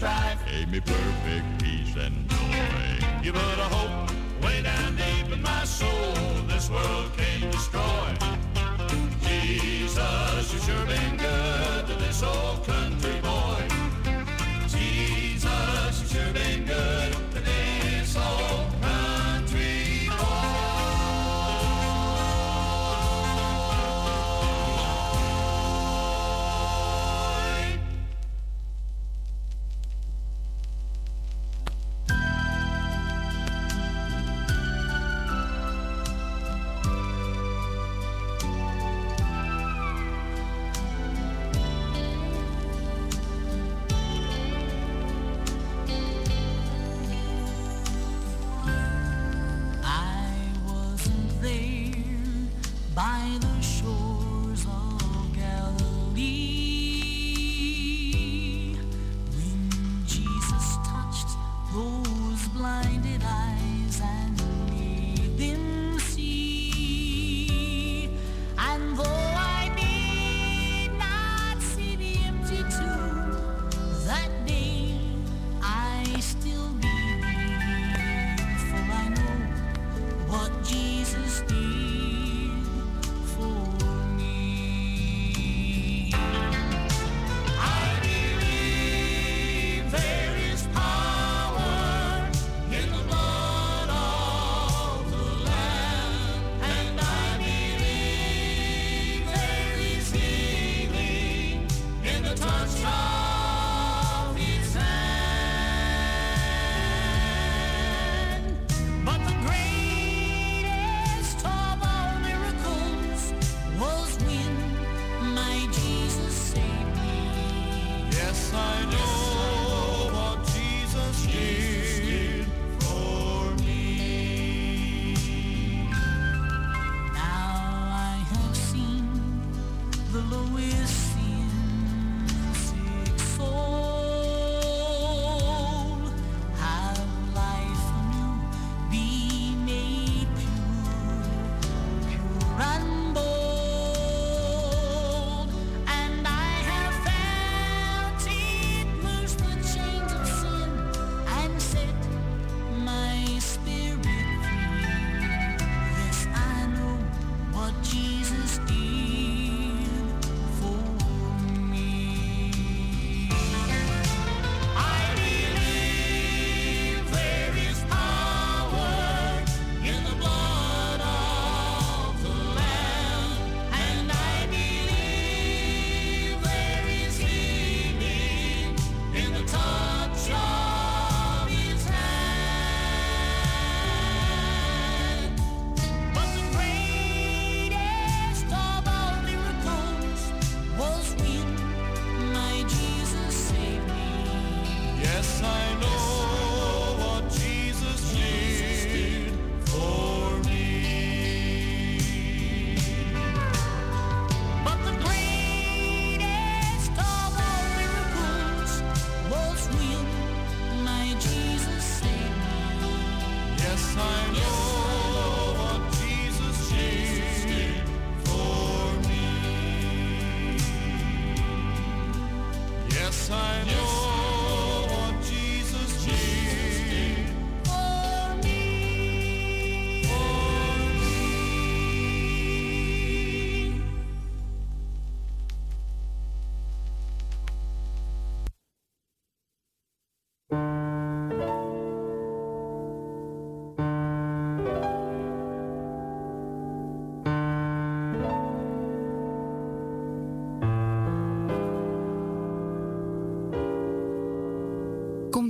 strife gave me perfect peace and joy. You put a hope way down deep in my soul this world can't destroy. Jesus, you've sure been good to this old country.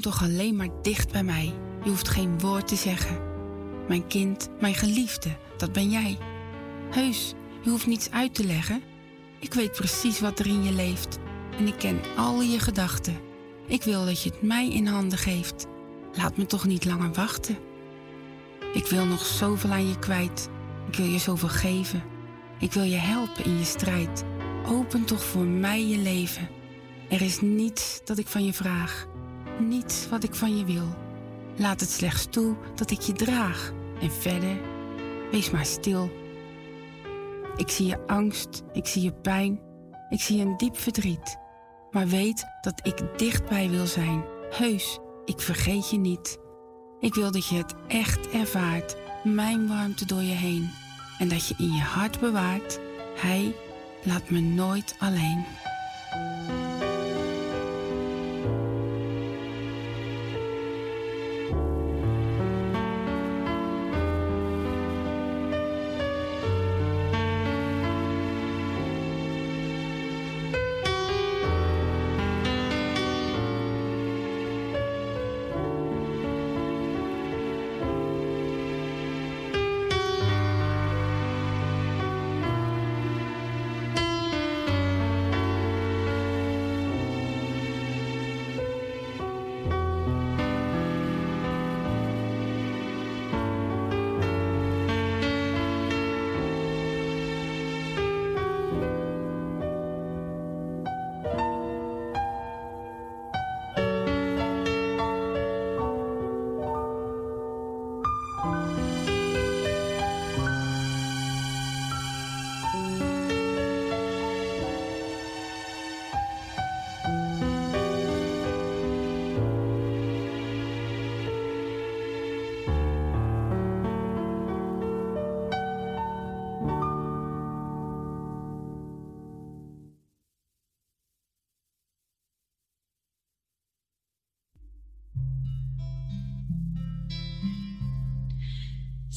Kom toch alleen maar dicht bij mij. Je hoeft geen woord te zeggen. Mijn kind, mijn geliefde, dat ben jij. Heus, je hoeft niets uit te leggen. Ik weet precies wat er in je leeft. En ik ken al je gedachten. Ik wil dat je het mij in handen geeft. Laat me toch niet langer wachten. Ik wil nog zoveel aan je kwijt. Ik wil je zoveel geven. Ik wil je helpen in je strijd. Open toch voor mij je leven. Er is niets dat ik van je vraag. Niets wat ik van je wil. Laat het slechts toe dat ik je draag. En verder, wees maar stil. Ik zie je angst, ik zie je pijn, ik zie een diep verdriet. Maar weet dat ik dichtbij wil zijn. Heus, ik vergeet je niet. Ik wil dat je het echt ervaart, mijn warmte door je heen. En dat je in je hart bewaart, Hij laat me nooit alleen.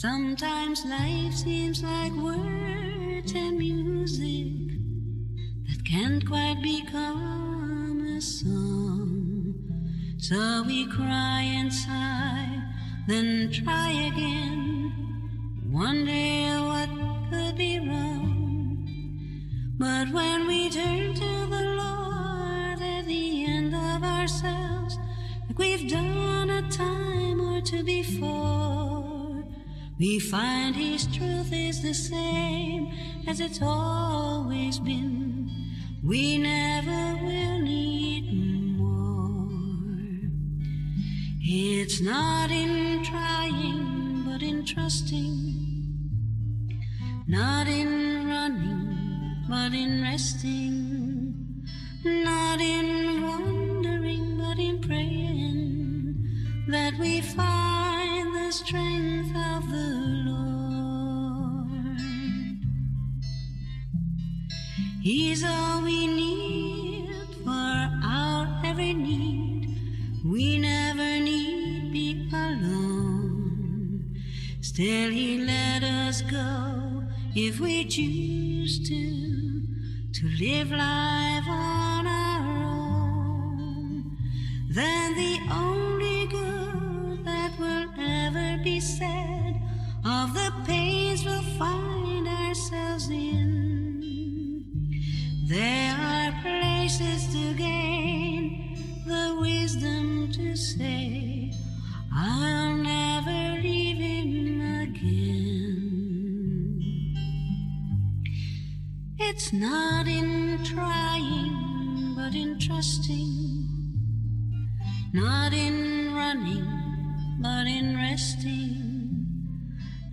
Sometimes life seems like words and music that can't quite become a song. So we cry and sigh, then try again. Wonder what could be wrong. But when we turn to the Lord at the end of ourselves, like we've done a time or two before. We find His truth is the same as it's always been. We never will need more. It's not in trying, but in trusting. Not in running, but in resting. Not in wondering, but in praying that we find the strength He's all we need for our every need. We never need be alone. Still, He let us go if we choose to, to live life on our own. Then the only It's not in trying, but in trusting, not in running, but in resting,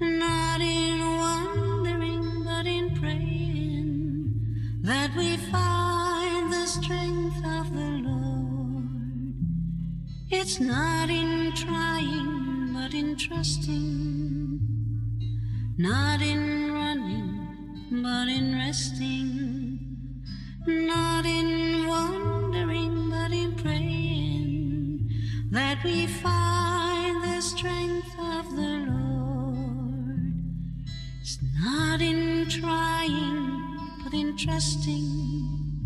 not in wondering, but in praying, that we find the strength of the Lord. It's not in trying, but in trusting, not in running, but in resting, not in wondering, but in praying, that we find the strength of the Lord. It's not in trying, but in trusting,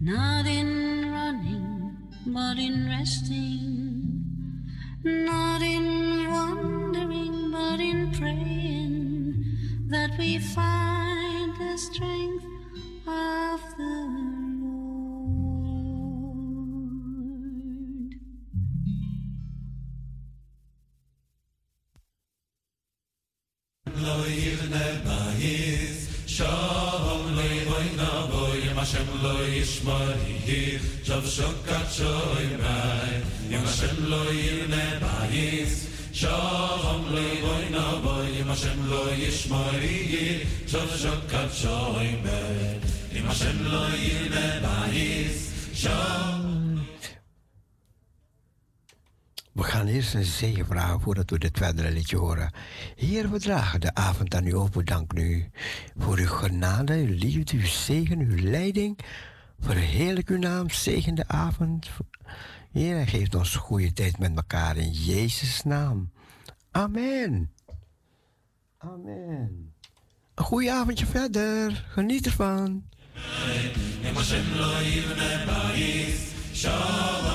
not in running, but in resting, not in wandering, but in praying, that we find the strength of the Lord. Hashem lo yishmarich, shav shokat shoy mai, Yom Hashem lo yivne bayis, We gaan eerst een zegen vragen voordat we dit verdere liedje horen. Heer, we dragen de avond aan u over. Dank u voor uw genade, uw liefde, uw zegen, uw leiding. Verheerlijk uw naam, zegen de avond. Heer, geeft ons goede tijd met elkaar in Jezus' naam. Amen. Amen. Een goeie avondje verder. Geniet ervan. Shalom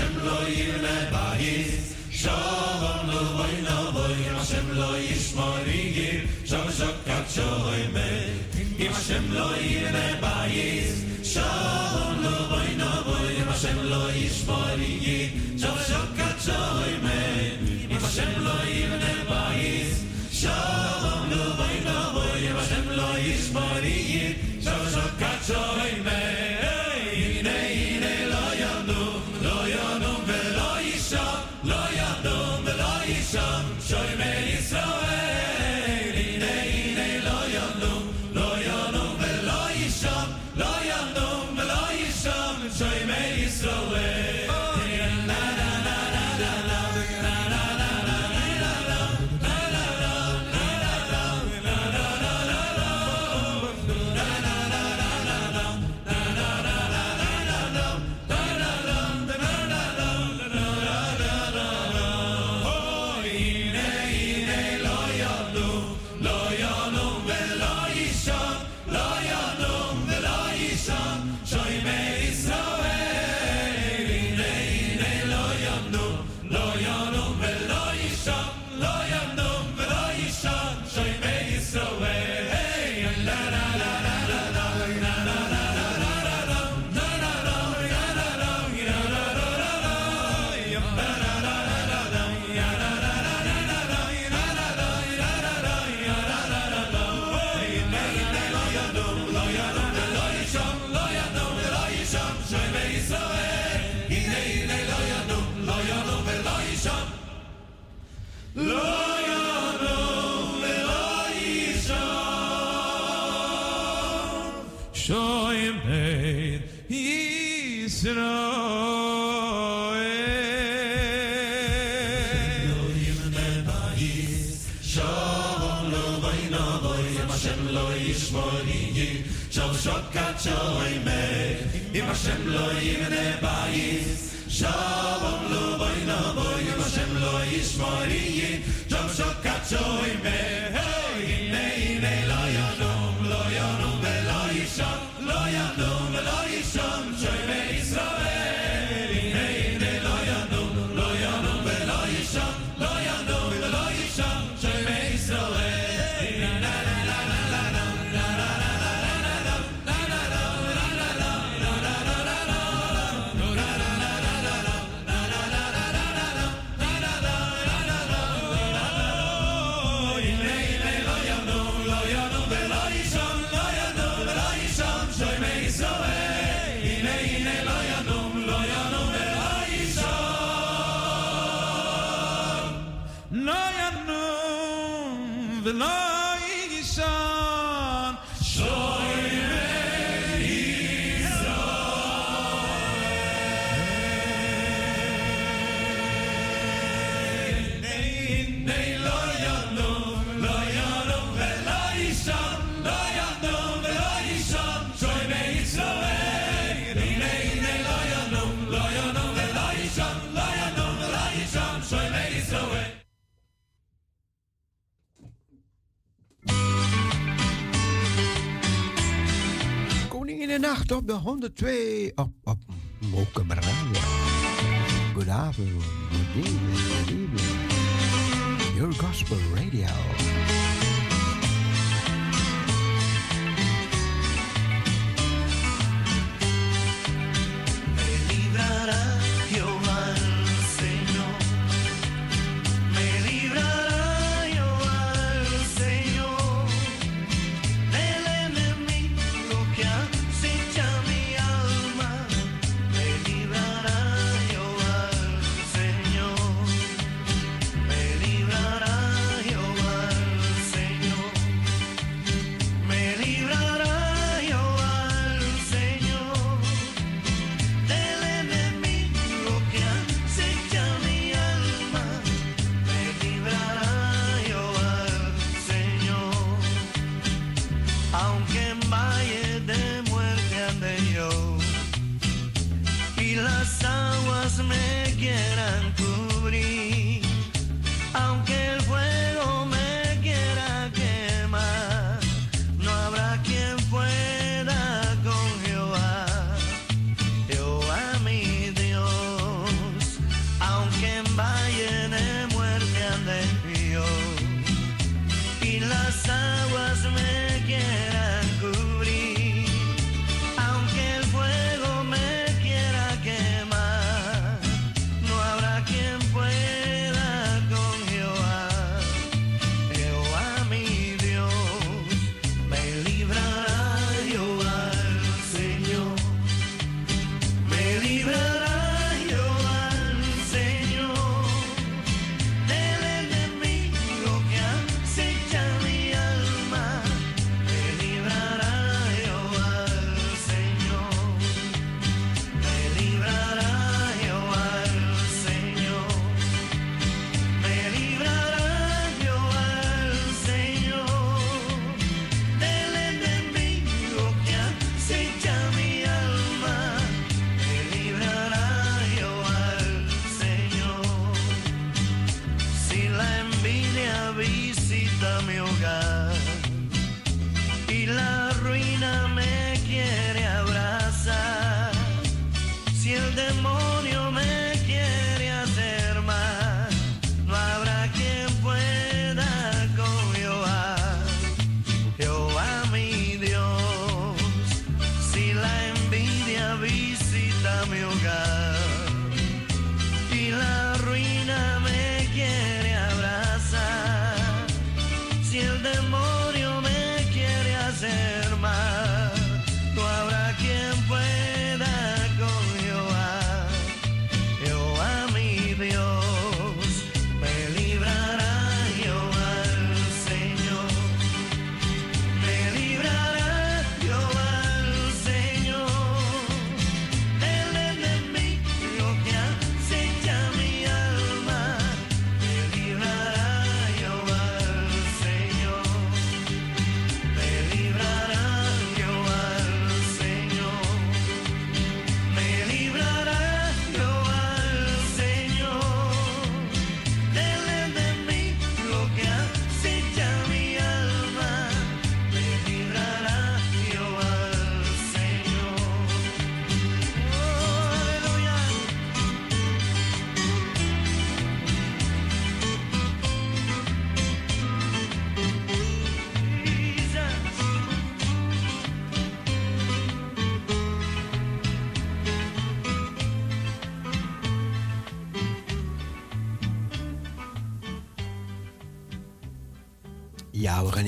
Hashem lo bayis Shalom lo vay na vay Hashem lo yishmor yigir Shom shok shoy me Im Hashem lo bayis Shalom lo vay na vay Hashem lo Shalom lo boy no shem lo yishmariye jom shokat shoy nacht op de 102 op, op Mokum Radio. Good afternoon, good evening, good evening. Your Gospel Radio.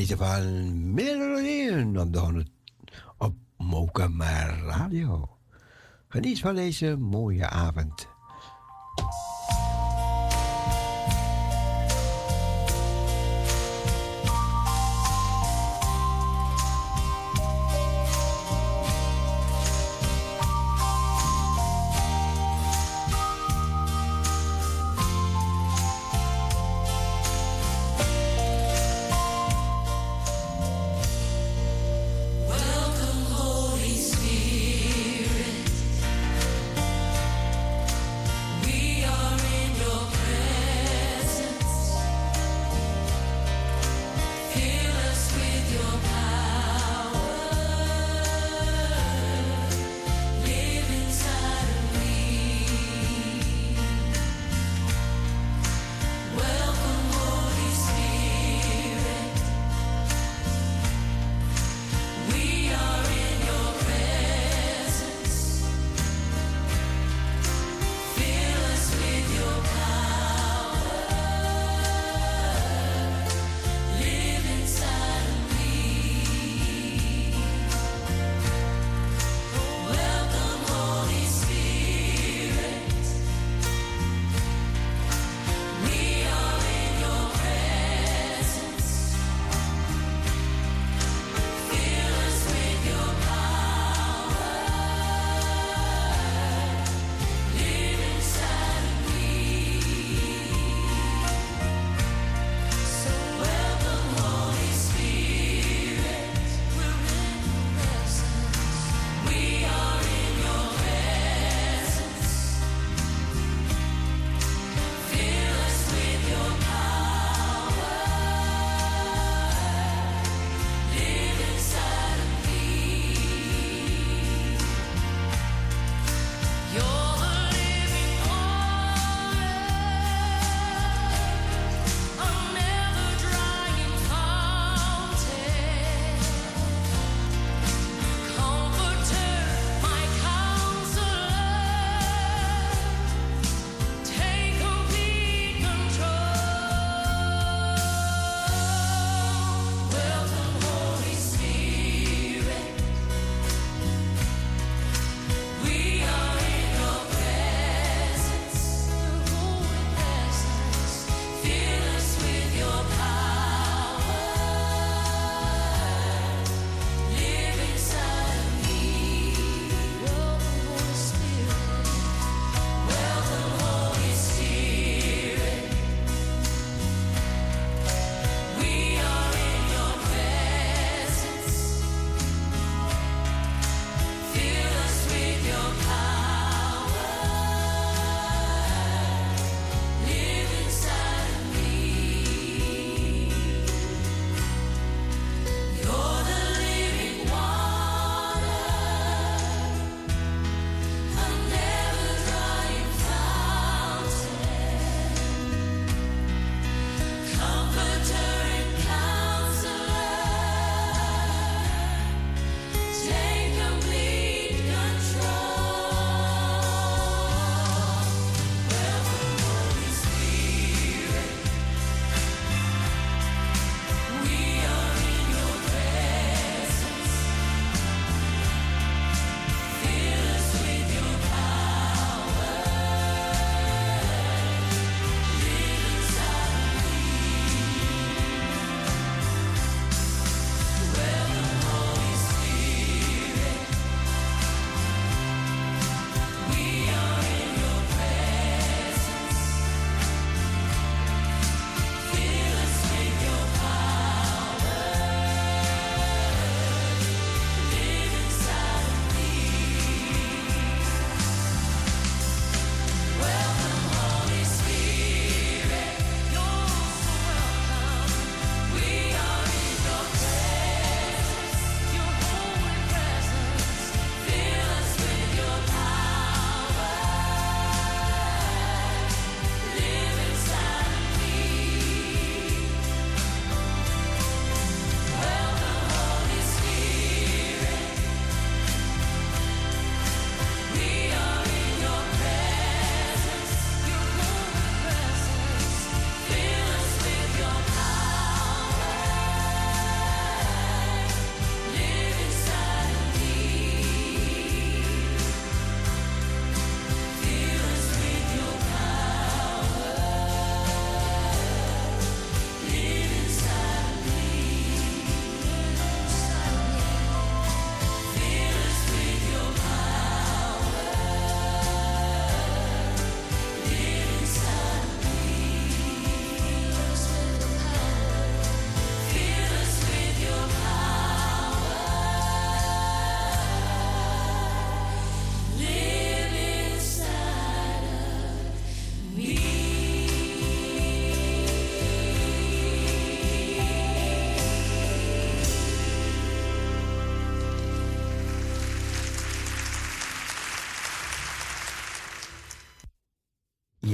Genieten van Melodieën op de 100 op Mokum Radio. Geniet van deze mooie avond.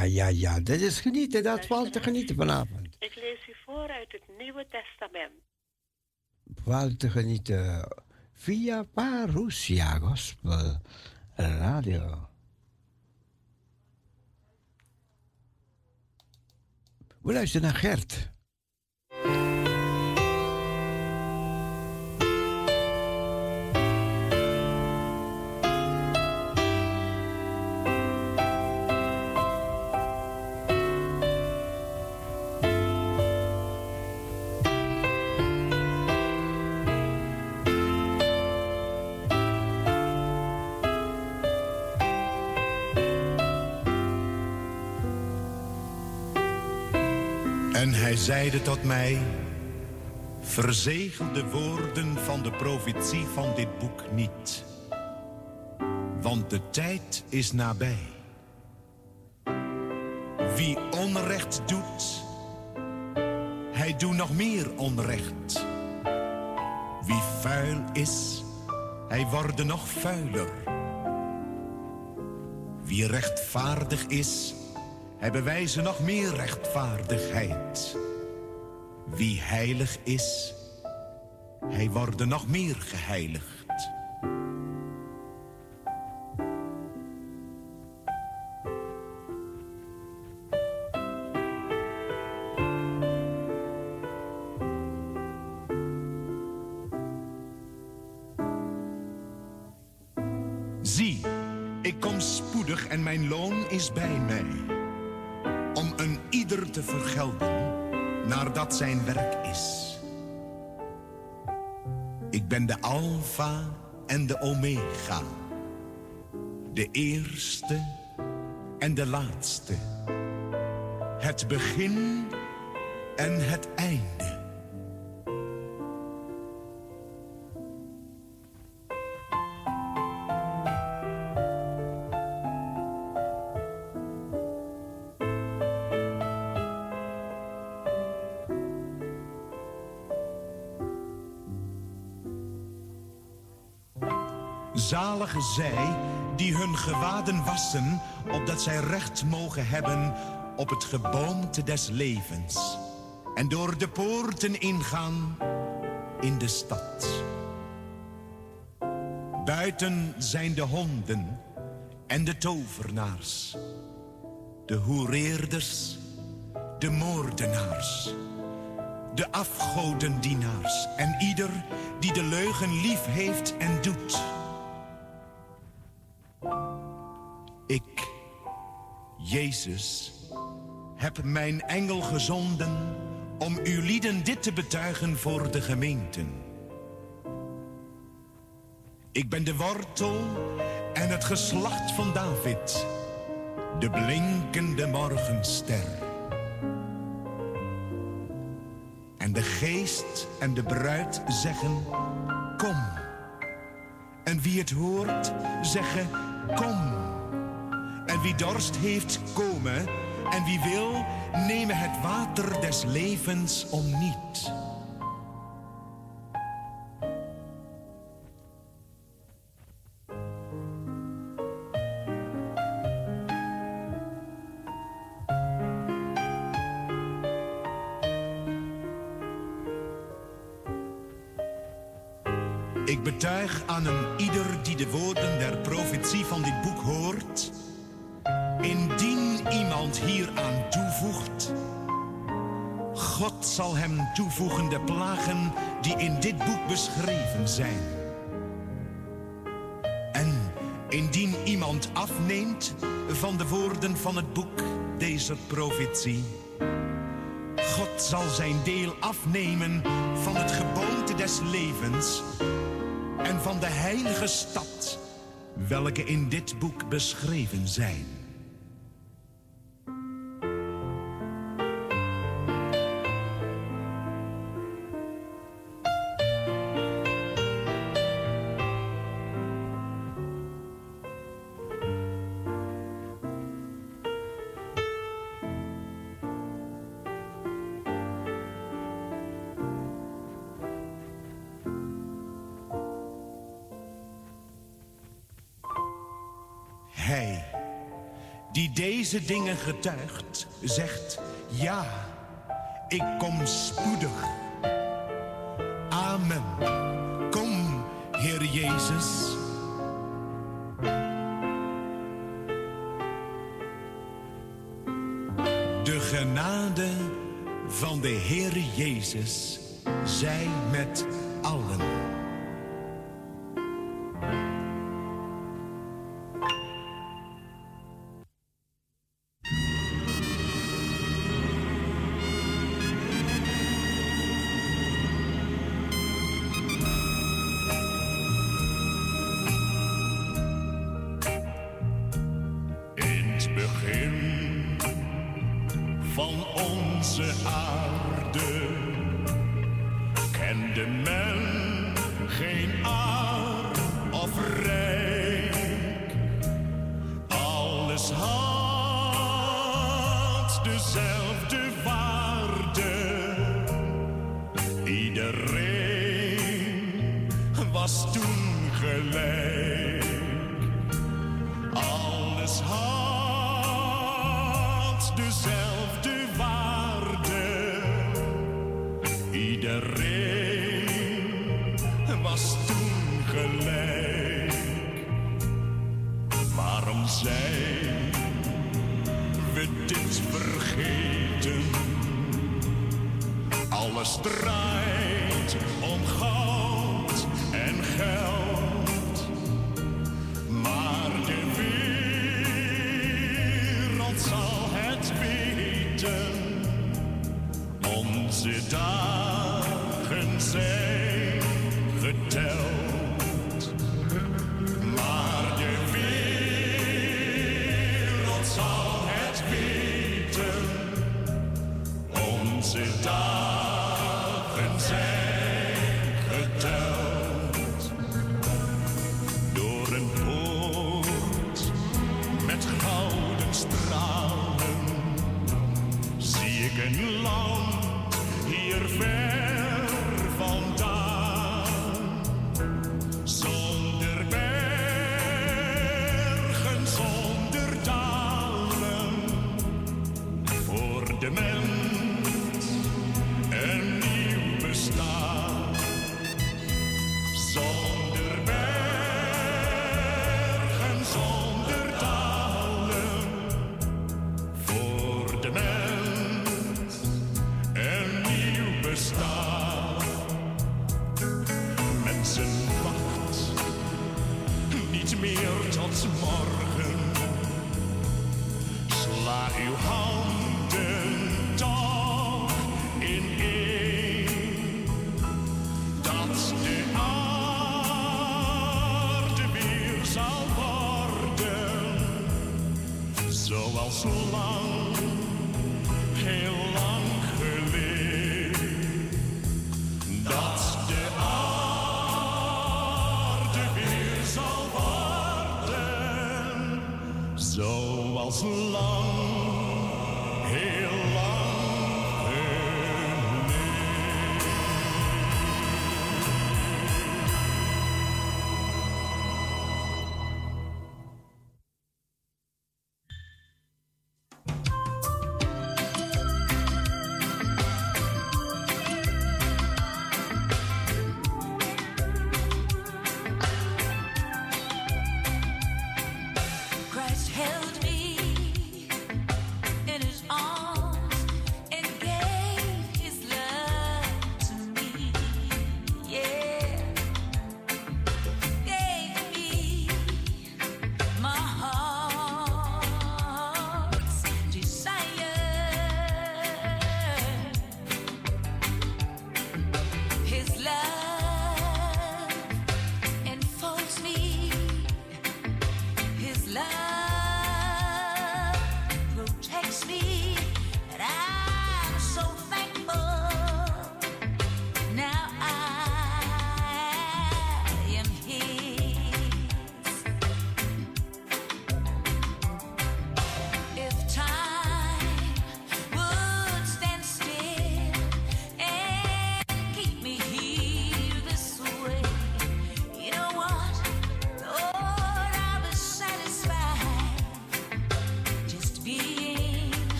Ja, ja, ja. Dat is genieten. Dat valt te genieten vanavond. Ik lees u voor uit het Nieuwe Testament. Valt te genieten via Parousia Gospel Radio. We luisteren naar Gert. Zeide tot mij, verzegel de woorden van de profetie van dit boek niet. Want de tijd is nabij. Wie onrecht doet, hij doet nog meer onrecht. Wie vuil is, hij wordt nog vuiler. Wie rechtvaardig is, hij bewijzen nog meer rechtvaardigheid. Wie heilig is, hij wordt nog meer geheiligd. Ben de Alpha en de Omega. De eerste en de laatste. Het begin en het einde. Zij die hun gewaden wassen, opdat zij recht mogen hebben op het geboomte des levens. En door de poorten ingaan in de stad. Buiten zijn de honden en de tovenaars, de hoereerders, de moordenaars, de afgodendienaars en ieder die de leugen lief heeft en doet. Ik, Jezus, heb mijn engel gezonden om uw lieden dit te betuigen voor de gemeenten. Ik ben de wortel en het geslacht van David, de blinkende morgenster. En de geest en de bruid zeggen, kom. En wie het hoort, zeggen, kom. En wie dorst heeft, komen. En wie wil, nemen het water des levens om niet. Ik betuig aan een ieder die de woorden der profetie van dit boek hoort. Indien iemand hieraan toevoegt, God zal hem toevoegen de plagen die in dit boek beschreven zijn. En indien iemand afneemt van de woorden van het boek deze profetie, God zal zijn deel afnemen van het geboomte des levens en van de heilige stad, welke in dit boek beschreven zijn. getuigt, zegt ja, ik kom spoedig. Amen. Kom, Heer Jezus. De genade van de Heer Jezus zij met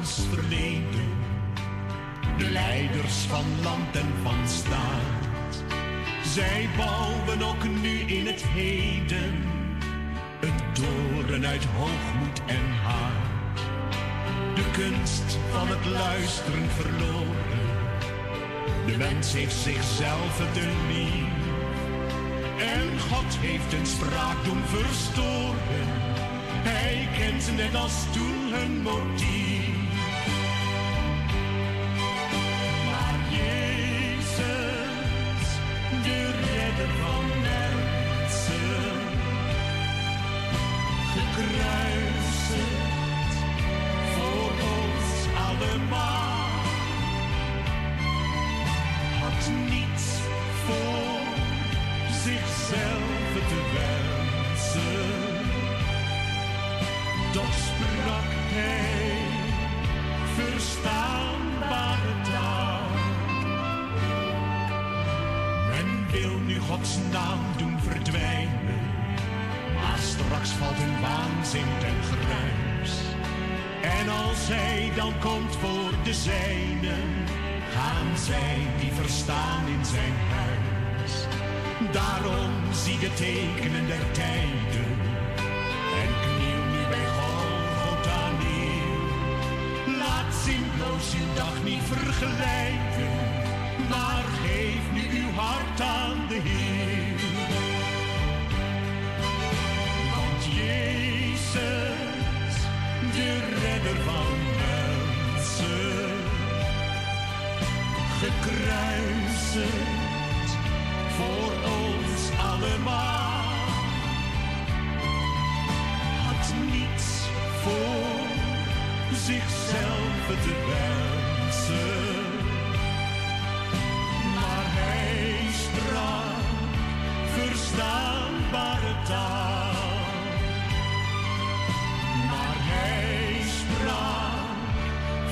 verleden. De leiders van land en van staat. Zij bouwen ook nu in het heden. Een toren uit hoogmoed en haat. De kunst van het luisteren verloren. De mens heeft zichzelf te lief. En God heeft een spraak doen verstoren. Hij kent net als toen hun motief. Sprak hij verstaanbare taal. Men wil nu Gods naam doen verdwijnen, maar straks valt hun waanzin ten geruis. En als hij dan komt voor de zijnen, gaan zij die verstaan in zijn huis. Daarom zie de tekenen der tijden zinloos uw dag niet vergelijken, maar geef nu uw hart aan de Heer. Want Jezus, de redder van mensen, gekruisigd voor ons allemaal had niets voor zichzelf te. Maar hij sprak verstaanbare taal. Maar hij sprak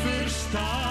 verstaanbare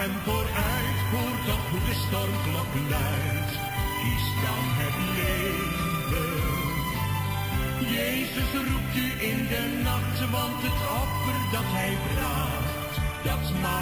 hem vooruit, voordat hoe de stormklok luidt. Kies dan het leven. Jezus roept u in de nacht, want het offer dat hij vraagt, dat maakt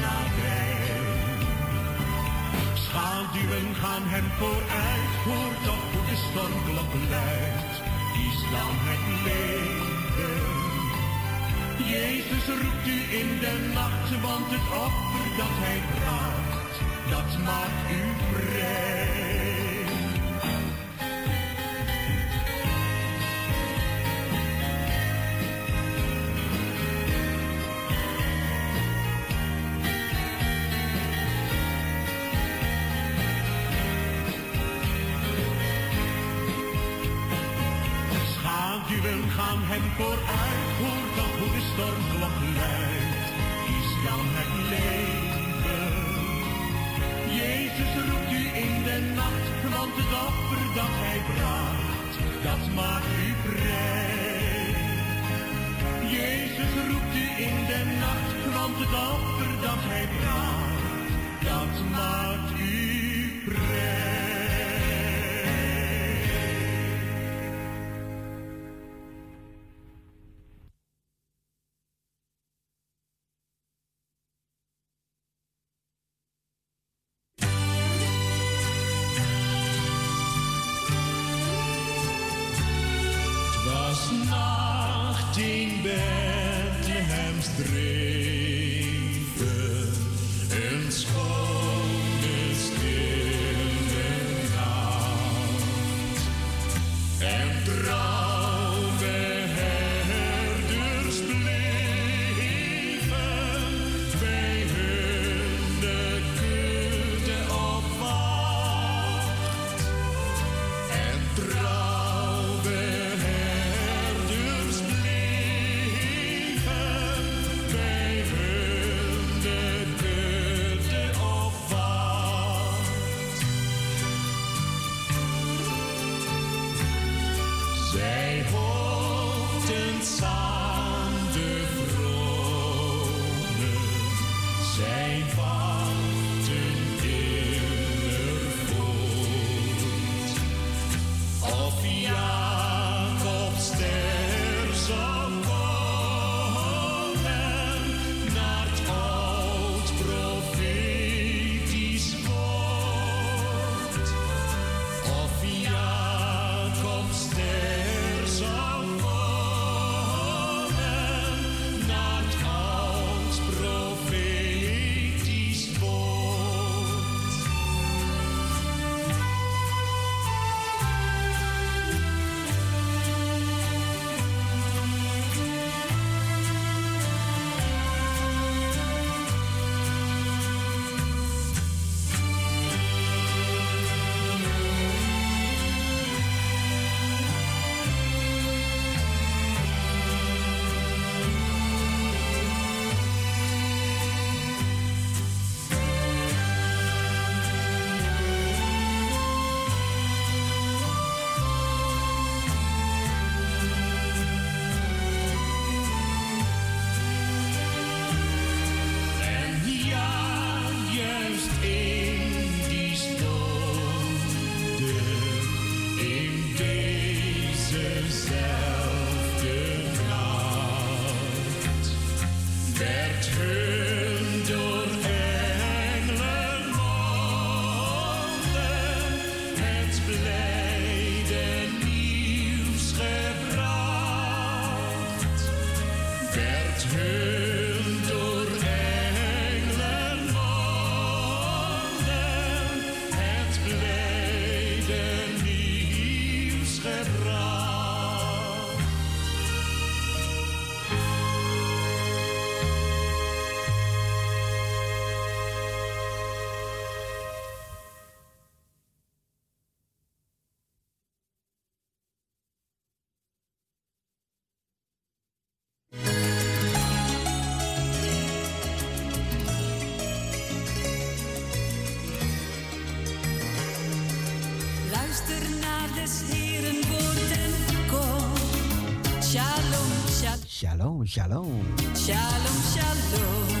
slavernij. Schaduwen gaan hem vooruit, voor dat hoe de stormklok luidt. dan het leven. Jezus roept u in de nacht, want het offer dat hij bracht, dat maakt u vrij. dat u vrij. Jezus roept u in de nacht, want het dat hij praat. dat maakt u werd Shalom, shalom. shalom.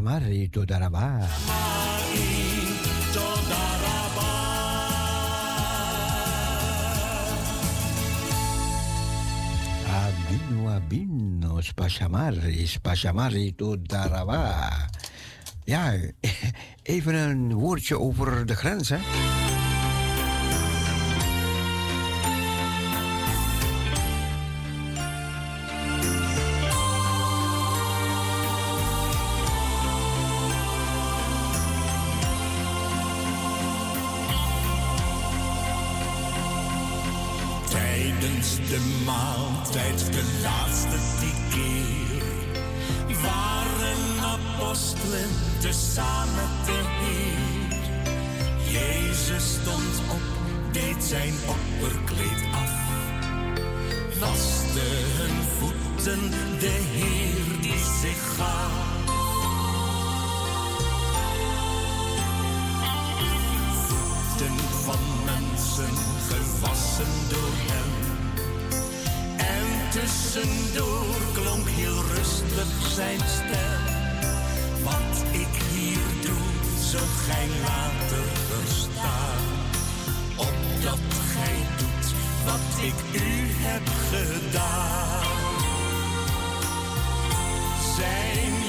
Damari Todaraba. Abino, abino, spashamari, spashamari Todaraba. Ja, even een woordje over de grens, hè. De maaltijd, de laatste die keer, waren apostelen tezamen de Heer. Jezus stond op, deed zijn opperkleed af, waste hun voeten, de Heer die zich gaf. van mensen gewassen door hem tussendoor klonk heel rustig zijn stem. Wat ik hier doe, zult gij later verstaan. Opdat gij doet wat ik u heb gedaan. Zijn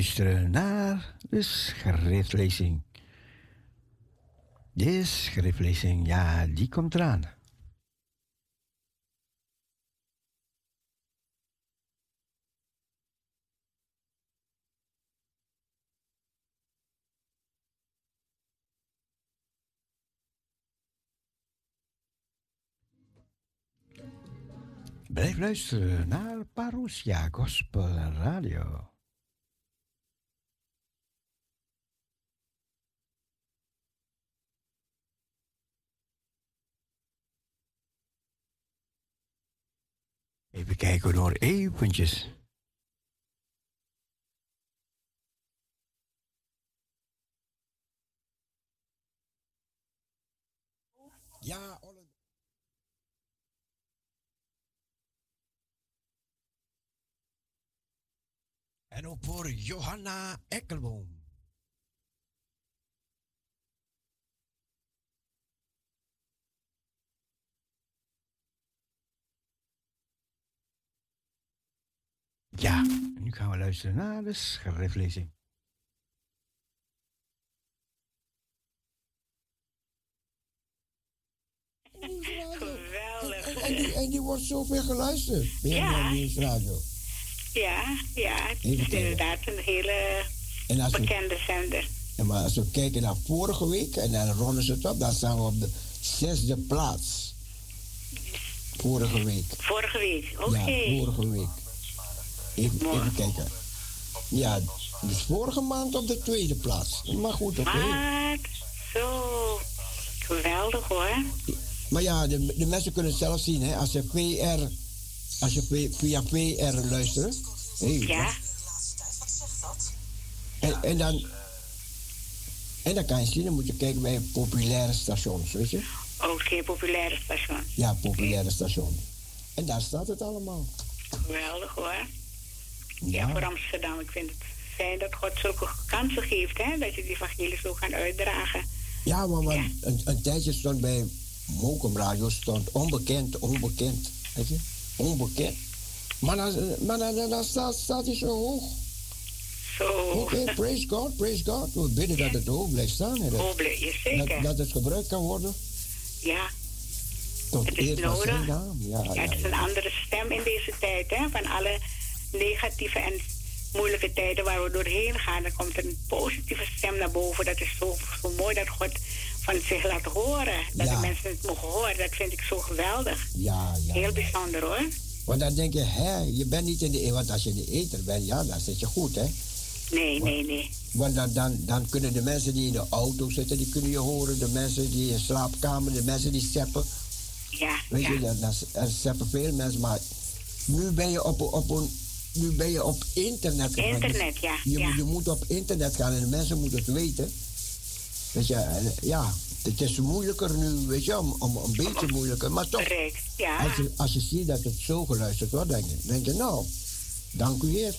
luisteren naar de schriftlezing. De schriftlezing, ja, die komt eraan. Blijf luisteren naar Parousia Gospel Radio. Even kijken nog eventjes. Ja, Olle. En ook voor Johanna Ekkelboom. Ja, en nu gaan we luisteren naar de schriftlezing. Geweldig. En die, en die wordt zoveel geluisterd. Ja. de Nieuwsradio. Ja, ja. Het is inderdaad een hele En als we, bekende zender. en maar als we kijken naar vorige week en dan ronden ze het op, dan staan we op de zesde plaats. Vorige week. Vorige week, oké. Ja, vorige week. Even, kijken. Ja, dus vorige maand op de tweede plaats. Maar goed, oké. Wat? Zo. Geweldig hoor. Maar ja, de, de mensen kunnen het zelf zien, hè. Als je PR, als je via PR luistert. Hey, Ja, En, en dan... En dan kan je zien, dan moet je kijken bij populaire stations, weet je. oké, populaire station. Ja, populaire station. En daar staat het allemaal. Geweldig hoor. Ja, voor Amsterdam. Ik vind het fijn dat God zulke kansen geeft, hè. Dat je die evangelie zo kan uitdragen. Ja, maar, maar Ja. Een, een tijdje stond bij Mokum Radio stond onbekend, onbekend. Weet je? Onbekend. Maar dan, maar dan, dan, staat, staat hij zo hoog. Zo. Oké, praise God, praise God. We bidden dat het hoog blijft staan. Hè, dat, Oh, blij- ja, zeker. dat, dat het gebruikt kan worden Ja, tot het is zijn nodig. naam. Ja, Ja, het is een andere stem in deze tijd, hè. Van alle negatieve en moeilijke tijden waar we doorheen gaan, dan komt er een positieve stem naar boven. Dat is zo, zo mooi dat God van zich laat horen. Dat Ja. de mensen het mogen horen. Dat vind ik zo geweldig. Ja, ja. Heel bijzonder hoor. Want dan denk je, hè, je bent niet in de... Want als je in de eter bent, ja, dan zit je goed, hè. Nee, nee, nee. Want dan, dan, dan kunnen de mensen die in de auto zitten, die kunnen je horen. De mensen die in de slaapkamer, de mensen die zeppen. Ja, Weet ja. je, dat, dat, er zeppen veel mensen. Maar nu ben je op, op een... Nu ben je op internet gegaan. Internet, ja, Je, ja. Moet, je moet op internet gaan en de mensen moeten het weten. Weet je, en, ja, het is moeilijker nu, weet je, om, om, een beetje moeilijker. Maar toch, ja. als je, als je ziet dat het zo geluisterd wordt, denk je, denk je nou, dank u heer.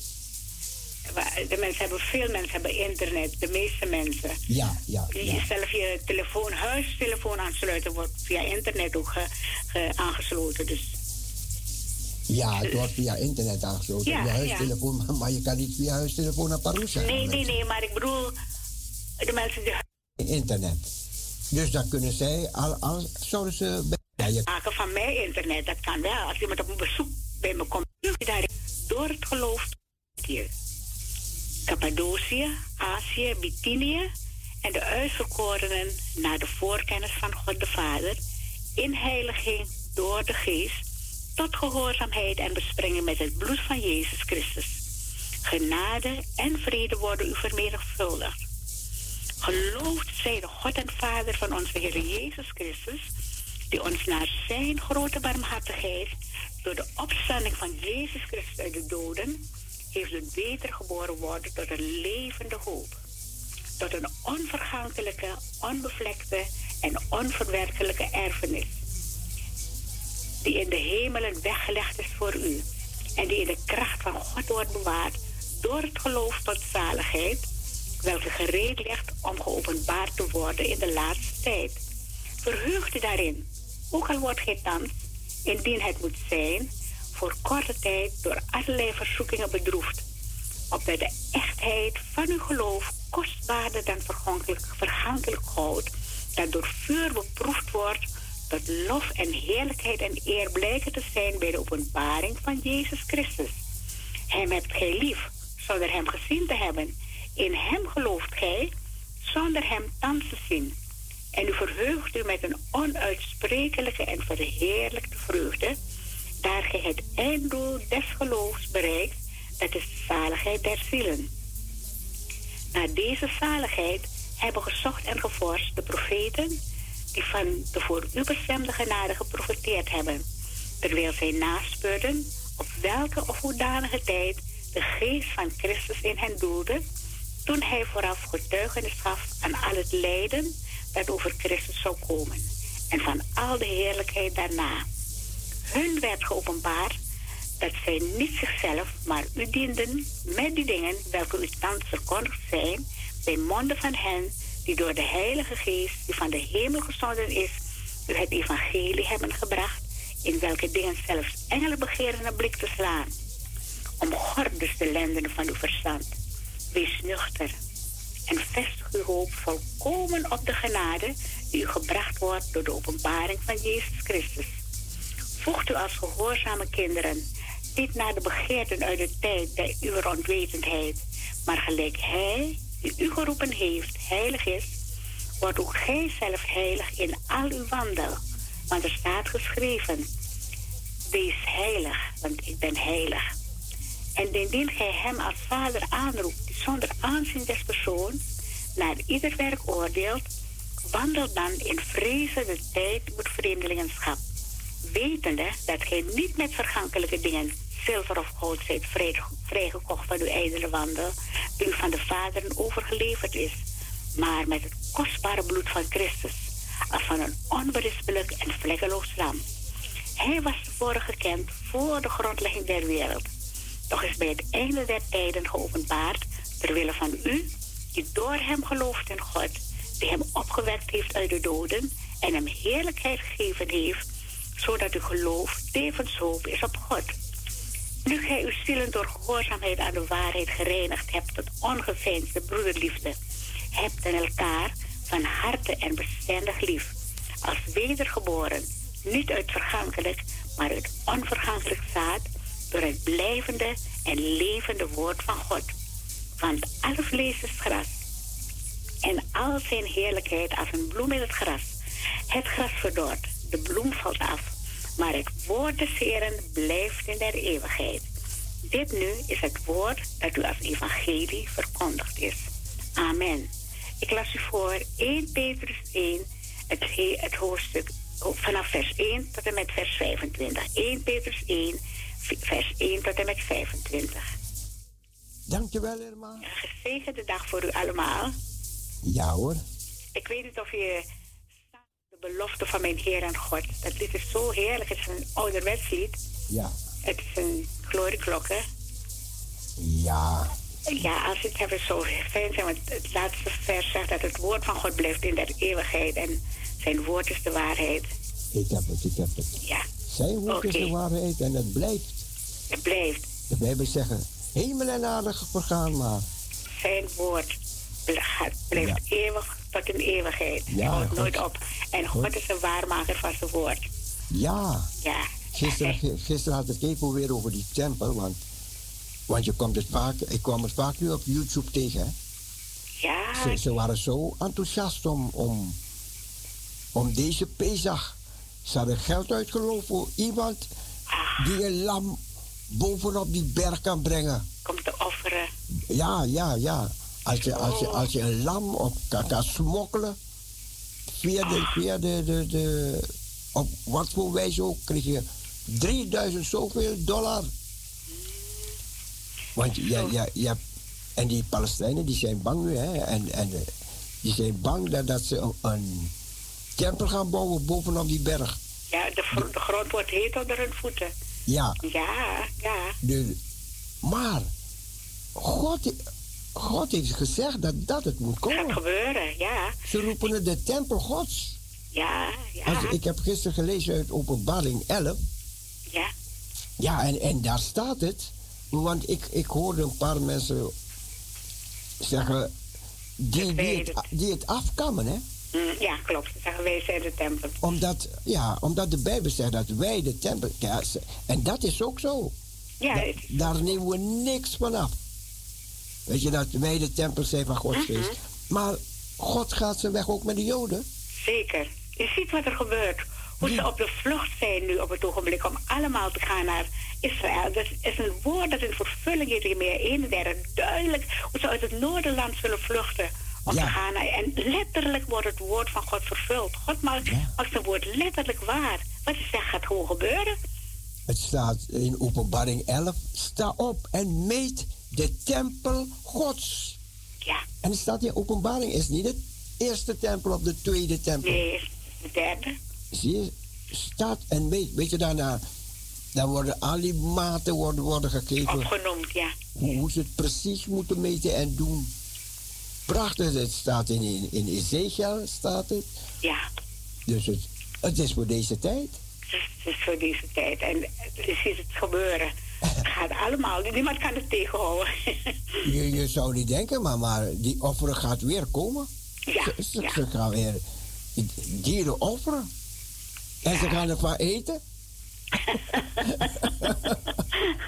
De mensen hebben, veel mensen hebben internet. De meeste mensen. Ja, ja, Je ja. zelf je telefoon, huistelefoon aansluiten wordt via internet ook ge- ge- aangesloten. Dus Ja, het wordt via internet aangesloten. Ja, via huistelefoon, maar- maar je kan niet via huistelefoon naar Parousia. nee, nee, nee, maar ik bedoel, de mensen die Internet. Dus dan kunnen zij, al, al zouden ze... bij- Ja, je, maken van mij internet, dat kan wel. Als iemand op een bezoek bij me komt, daar door het geloof hier. Cappadocië, Azië, Bithynië en de uitverkorenen naar de voorkennis van God de Vader, in heiliging door de Geest, tot gehoorzaamheid en bespringen met het bloed van Jezus Christus. Genade en vrede worden u vermenigvuldigd. Geloofd zij de God en Vader van onze Heer Jezus Christus, die ons naar zijn grote barmhartigheid door de opstanding van Jezus Christus uit de doden heeft doen wedergeboren worden tot een levende hoop. Tot een onvergankelijke, onbevlekte en onverwerkelijke erfenis. Die in de hemelen weggelegd is voor u. En die in de kracht van God wordt bewaard door het geloof tot zaligheid. Welke gereed ligt om geopenbaard te worden in de laatste tijd. Verheugt u daarin. Ook al wordt gij thans, indien het moet zijn, voor korte tijd door allerlei verzoekingen bedroefd. Opdat de echtheid van uw geloof kostbaarder dan vergankelijk, goud, dat door vuur beproefd wordt, tot lof en heerlijkheid en eer blijken te zijn bij de openbaring van Jezus Christus. Hem hebt gij lief, zonder hem gezien te hebben. In hem gelooft gij, zonder hem thans te zien. En u verheugt u met een onuitsprekelijke en verheerlijkte vreugde, daar gij het einddoel des geloofs bereikt, dat is de zaligheid der zielen. Naar deze zaligheid hebben gezocht en gevorst de profeten die van de voor u bestemde genade geprofiteerd hebben, terwijl zij naspeurden op welke of hoedanige tijd de geest van Christus in hen doelde, toen hij vooraf getuigenis gaf aan al het lijden dat over Christus zou komen en van al de heerlijkheid daarna. Hun werd geopenbaard dat zij niet zichzelf, maar u dienden met die dingen welke u thans verkondigd zijn, bij monden van hen die door de Heilige Geest, die van de hemel gezonden is, u het evangelie hebben gebracht, in welke dingen zelfs engelen begeren een blik te slaan. Omgord dus de lenden van uw verstand. Wees nuchter en vestig uw hoop volkomen op de genade die u gebracht wordt door de openbaring van Jezus Christus. Voegt u als gehoorzame kinderen niet naar de begeerten uit de tijd der uw onwetendheid, maar gelijk Hij, die u geroepen heeft, heilig is, wordt ook gij zelf heilig in al uw wandel. Want er staat geschreven, wees heilig, want ik ben heilig. En indien gij hem als vader aanroept, die zonder aanzien des persoons naar ieder werk oordeelt, wandel dan in vrezende tijd met vreemdelingenschap, wetende dat gij niet met vergankelijke dingen, zilver of goud, zijt vrij, vrijgekocht van uw ijdele wandel, die u van de vaderen overgeleverd is, maar met het kostbare bloed van Christus, als van een onberispelijk en vlekkeloos lam. Hij was tevoren gekend voor de grondlegging der wereld, doch is bij het einde der tijden geopenbaard ter wille van u, die door hem gelooft in God, die hem opgewekt heeft uit de doden en hem heerlijkheid gegeven heeft, zodat uw geloof tevens hoop is op God. Nu gij uw zielen door gehoorzaamheid aan de waarheid gereinigd hebt tot ongeveinsde broederliefde, hebt en elkaar van harte en bestendig lief, als wedergeboren, niet uit vergankelijk, maar uit onvergankelijk zaad, door het blijvende en levende woord van God. Want alle vlees is gras, en al zijn heerlijkheid als een bloem in het gras. Het gras verdort, de bloem valt af, maar het woord des Heren blijft in der eeuwigheid. Dit nu is het woord dat u als evangelie verkondigd is. Amen. Ik las u voor 1 Petrus 1, het, he- het hoofdstuk oh, vanaf vers 1 tot en met vers 25. 1 Petrus 1, v- vers 1 tot en met 25. Dankjewel, Irma. Een gezegende dag voor u allemaal. Ja hoor. Ik weet niet of je belofte van mijn Heer en God. Dat lied is zo heerlijk. Het is een ouderwets lied. Ja. Het is een glorieklokken. Ja. Ja, als het hebben zo fijn zijn. Want het laatste vers zegt dat het woord van God blijft in der eeuwigheid. En zijn woord is de waarheid. Ik heb het, ik heb het. Ja, Zijn woord is de waarheid en het blijft. het blijft. De Bijbel zeggen, hemel en aarde vergaan maar. Zijn woord blijft eeuwig tot in eeuwigheid. Ja, Hij houdt God. nooit op. En God is een waarmaker van zijn woord. Ja. Ja. Gisteren, gi- gisteren had ik even weer over die tempel, want, want je komt het vaak, ik kwam het vaak nu op YouTube tegen. Hè? Ja, Ze, ze waren zo enthousiast om, om, om deze Pesach. Ze hadden geld uitgeloofd voor iemand die een lam bovenop die berg kan brengen. komt te offeren. Ja, ja, ja. Als je, als je, als je een lam op kan, kan smokkelen, via de, via de, de, de, op wat voor wijze ook, krijg je 3000 zoveel dollar. Want ja, ja, ja, en die Palestijnen die zijn bang nu, hè, en, en eh, die zijn bang dat, dat ze een, een tempel gaan bouwen bovenop die berg. Ja, de, de grond wordt heet onder hun voeten. Ja, Ja, ja. de, maar God, God heeft gezegd dat dat het moet Het gaat komen. gebeuren, ja. Ze roepen het de tempel gods. Ja, ja. Als, ik heb gisteren gelezen uit openbaring 11. Ja, Ja, en, en daar staat het. Want ik, ik hoorde een paar mensen zeggen... Die, die, het, die het afkammen, hè. Mm, ja klopt. Ze zeggen wij zijn de tempel. Omdat, ja, omdat de Bijbel zegt dat wij de tempel... Ja, en dat is ook zo. Ja, Da- daar nemen we niks van af. Weet je, dat wij de tempel zijn van Gods Mhm. geest. Maar God gaat zijn weg ook met de Joden. zeker. Je ziet wat er gebeurt. Hoe ze op de vlucht zijn nu op het ogenblik om allemaal te gaan naar Israël. Dat is een woord dat in vervulling is in meer 31. Duidelijk hoe ze uit het noorderland zullen vluchten om te gaan naar... En letterlijk wordt het woord van God vervuld. God maakt, maakt zijn woord letterlijk waar. Wat je zegt gaat gewoon gebeuren. Het staat in openbaring 11. Sta op en meet de tempel gods. Ja. En het staat in openbaring. is niet de eerste tempel of de tweede tempel. Nee, de derde. Zie je? Staat en meet. Weet je daarna... Dan worden al die maten worden, worden gekeken. Opgenoemd, ja. Hoe, hoe ze het precies moeten meten en doen. Prachtig, het staat in, in, in Ezekiel, staat het. Ja. Dus het, het is voor deze tijd. Het is voor deze tijd. En je ziet het gebeuren. Het gaat allemaal. Niemand kan het tegenhouden. Je, je zou niet denken, maar, maar die offeren gaat weer komen. Ja, Ze, ze, ze gaan weer dieren offeren. En ze gaan ervan eten.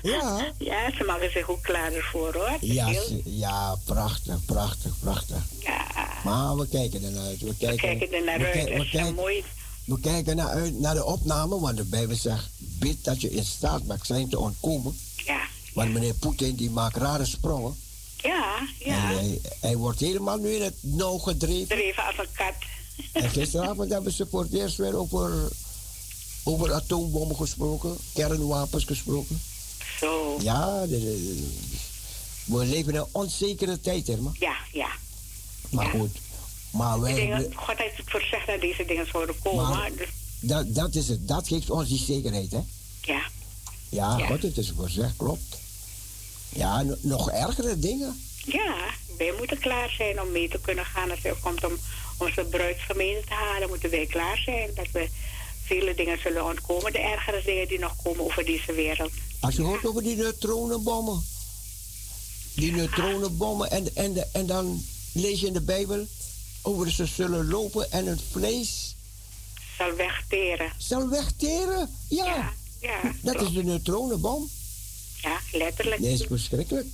ja. Ja, ze maken zich ook klaar ervoor hoor. Ja, ze- ja, prachtig, prachtig, prachtig. Ja. Maar we kijken er naar uit. We kijken, kijken er naar we uit. kijk- Dat we kijken-. We kijken naar uit naar de opname, want de Bijbel zegt: bid dat je in staat mag zijn te ontkomen. Ja. Want meneer Poetin die maakt rare sprongen. Ja, ja. En hij, hij wordt helemaal nu in het nauw gedreven. Dreven als een kat. En gisteravond hebben ze voor het eerst weer over, over atoombommen gesproken, kernwapens gesproken. Zo. Ja, de- we leven in een onzekere tijd, hè, man. Ja, ja. Maar goed, maar wij, dat God heeft het voorzegd dat deze dingen zouden komen. Maar- dus, dat, dat is het. Dat geeft ons die zekerheid, hè. ja. Ja, Ja. God, het is voorzegd, klopt. Ja, nog ergere dingen. ja, wij moeten klaar zijn om mee te kunnen gaan. Als het komt om onze bruidsgemeente te halen, moeten wij klaar zijn. Dat we vele dingen zullen ontkomen. De ergere dingen die nog komen over deze wereld. Als je hoort over die neutronenbommen. Die neutronenbommen. En, en, en dan lees je in de Bijbel over ze zullen lopen en het vlees Zal wegteren. zal wegteren. Ja, Ja, dat is de neutronenbom. ja letterlijk. Dat is verschrikkelijk.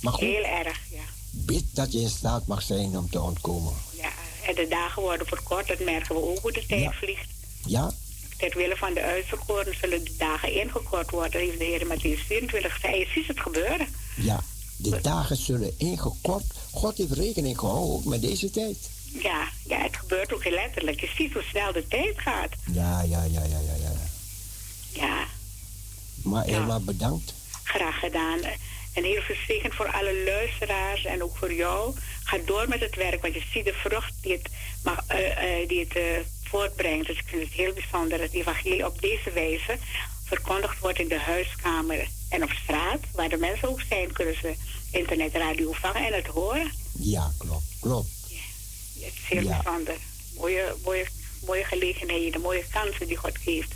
Maar goed, Heel erg, ja. bid dat je in staat mag zijn om te ontkomen. ja. En de dagen worden verkort, dat merken we ook hoe de tijd Ja. vliegt. Ja, Ter wille van de uitverkoren zullen de dagen ingekort worden, heeft de Heer Matthäus 24 gezegd. Je ziet het gebeuren. ja. De dagen zullen ingekort. God heeft rekening gehouden ook met deze tijd. Ja, ja, het gebeurt ook heel letterlijk. Je ziet hoe snel de tijd gaat. Ja, ja, ja, ja, ja. ja. Ja, Maar Ja. Bedankt. graag gedaan. En heel veel zegen voor alle luisteraars en ook voor jou. Ga door met het werk, want je ziet de vrucht die het, mag, eh, die het eh, voortbrengt. Dus ik vind het heel bijzonder dat het evangelie op deze wijze verkondigd wordt in de huiskamer en op straat. Waar de mensen ook zijn, kunnen ze internetradio vangen en het horen. Ja, klopt, klopt. Het is heel bijzonder. Mooie, mooie, mooie gelegenheden, mooie kansen die God geeft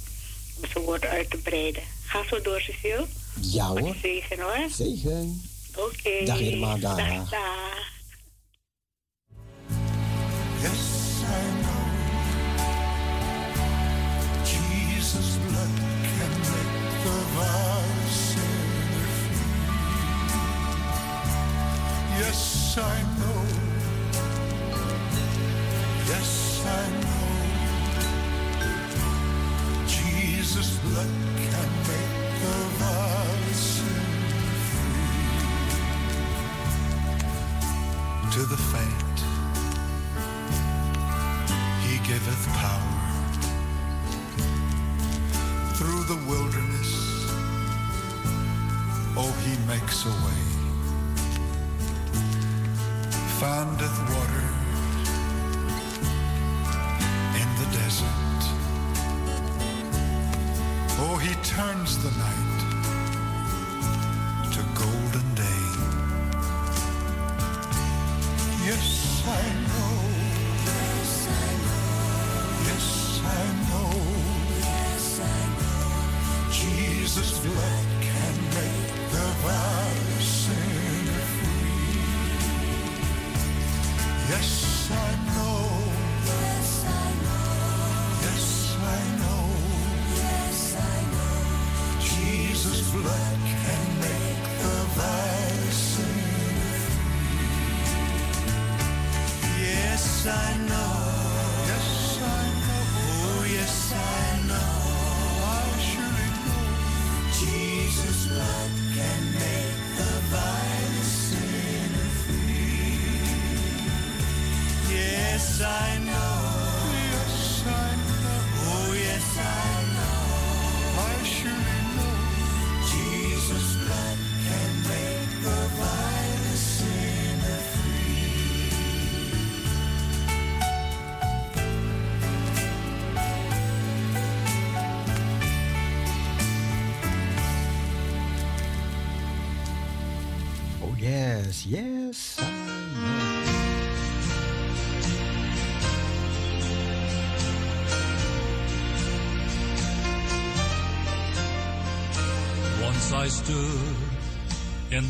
om zijn woord uit te breiden. Ga zo door, Cecile. Ja hoor. zegen hoor. Zegen. Oké. Dag dag. Dag, dag.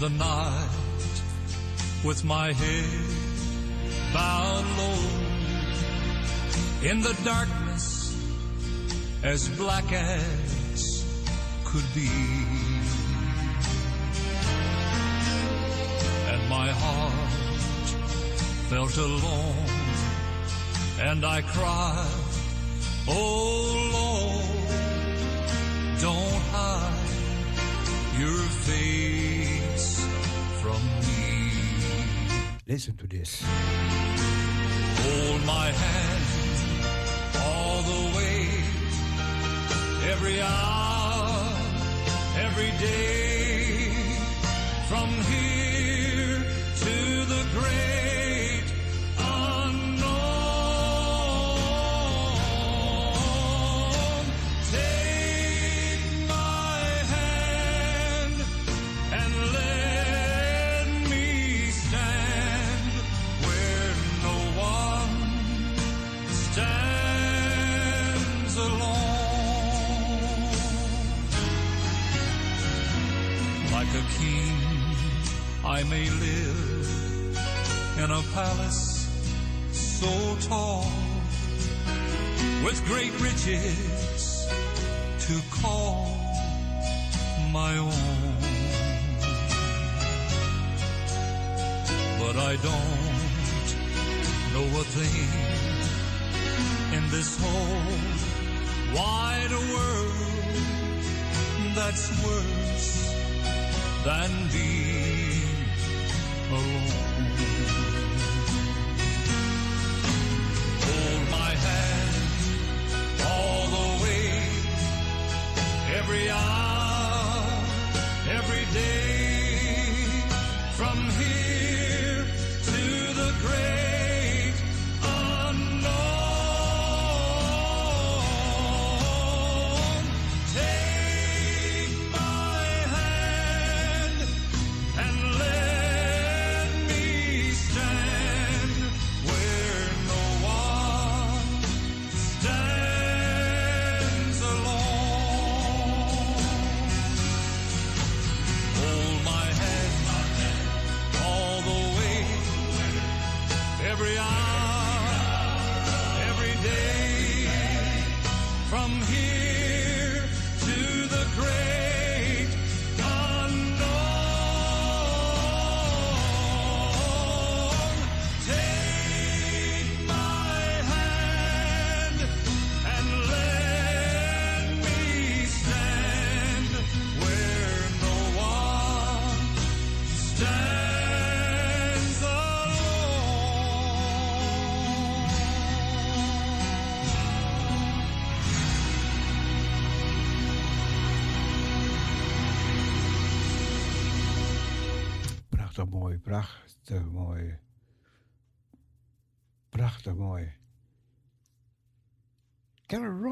The night with my head bowed low in the darkness as black as could be. And my heart felt alone and I cried, Hold my hand all the way, every hour, every day, alone. Like a king, I may live in a palace so tall with great riches to call my own. But I don't know a thing in this whole wide world that's worse than being alone. Hold my hand all the way, every hour,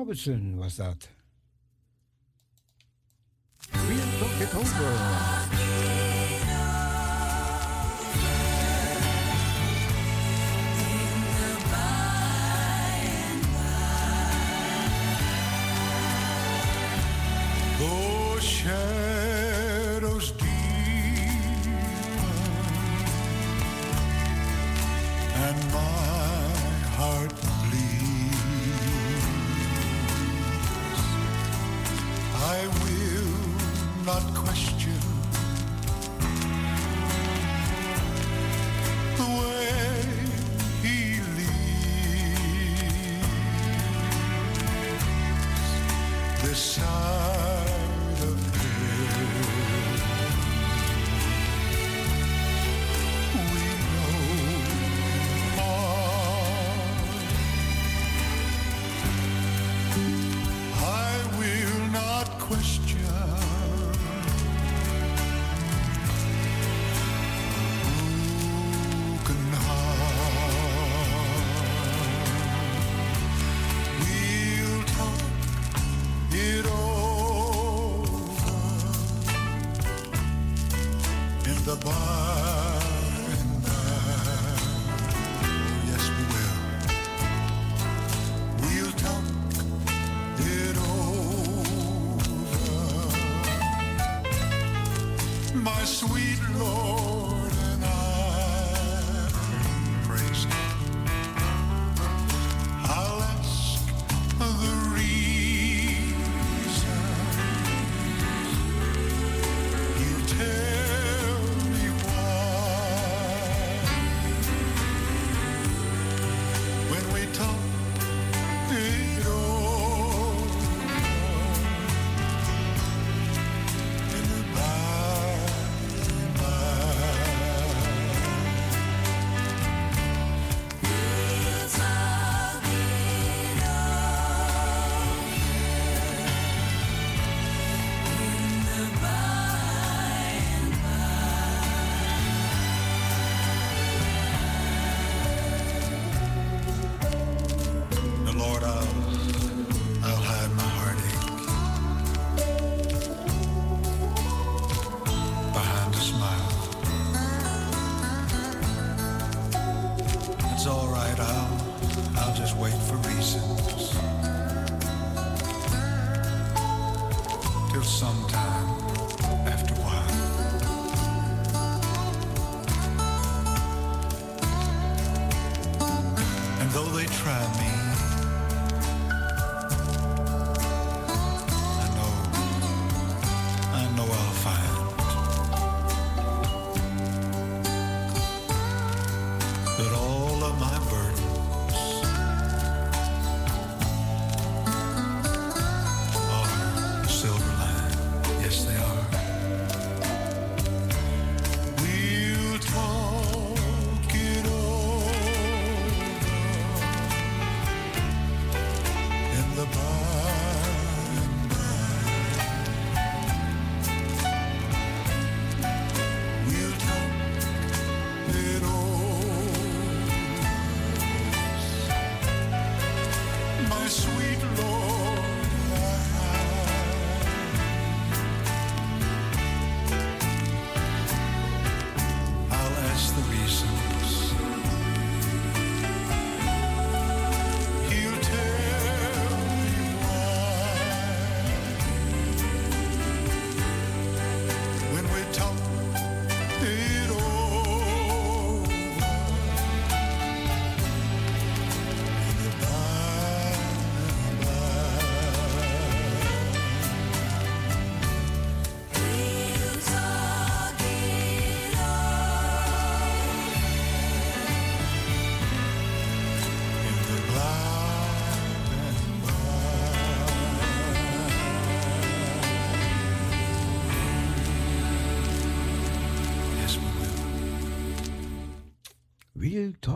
Robinson was dat. We'll don't get over.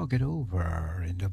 get over in the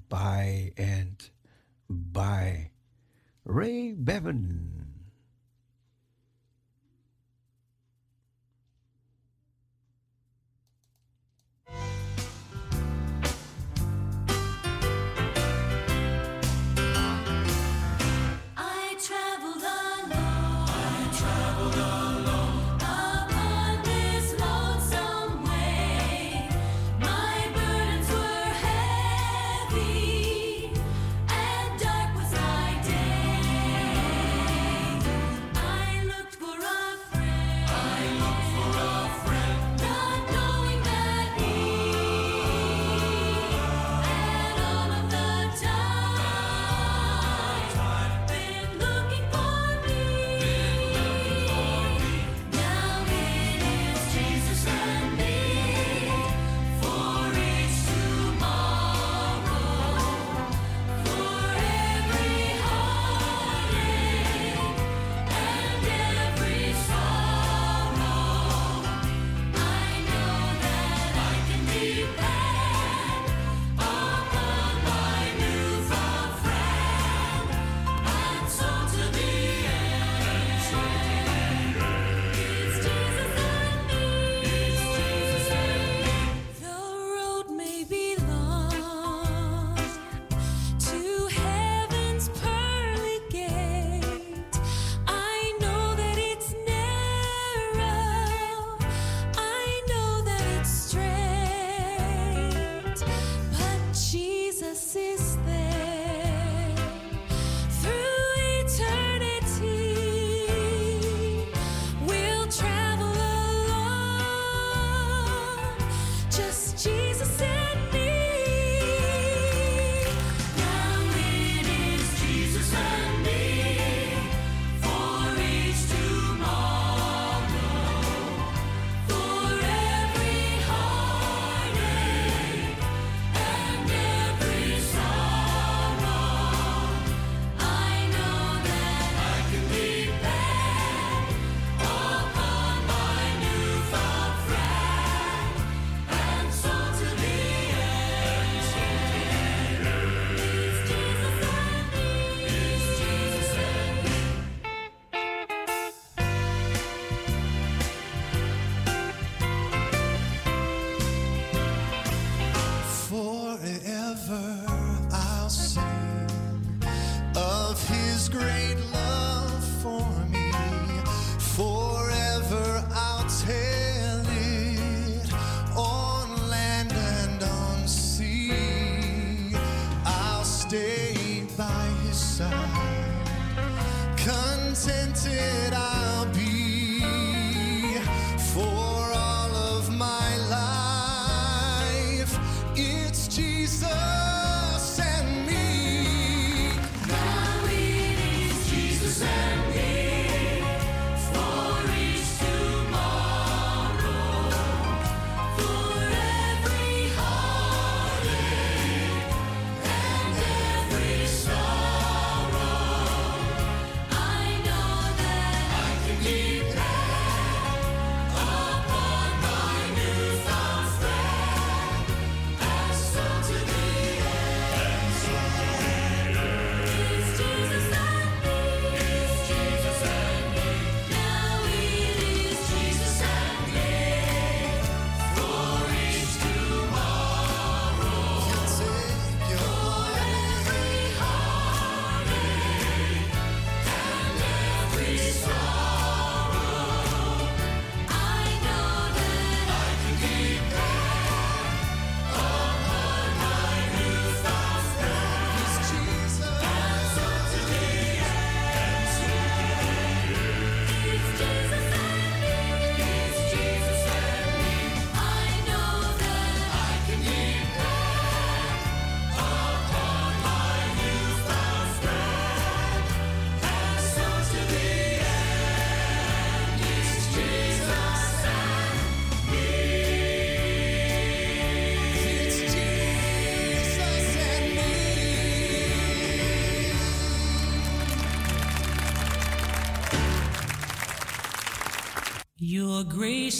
Your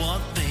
one thing.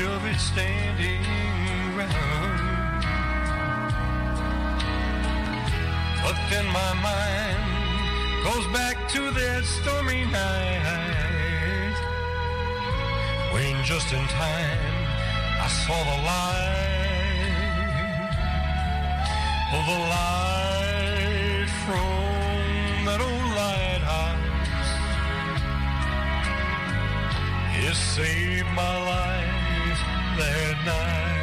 There's of it standing round. But then my mind goes back to that stormy night when just in time I saw the light, oh, the light from that old lighthouse. It saved my life their night.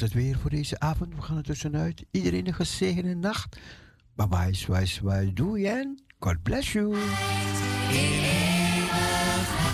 het weer voor deze avond. We gaan er tussenuit. Iedereen een gezegende nacht. Bye bye, zwaai, do you and God bless you.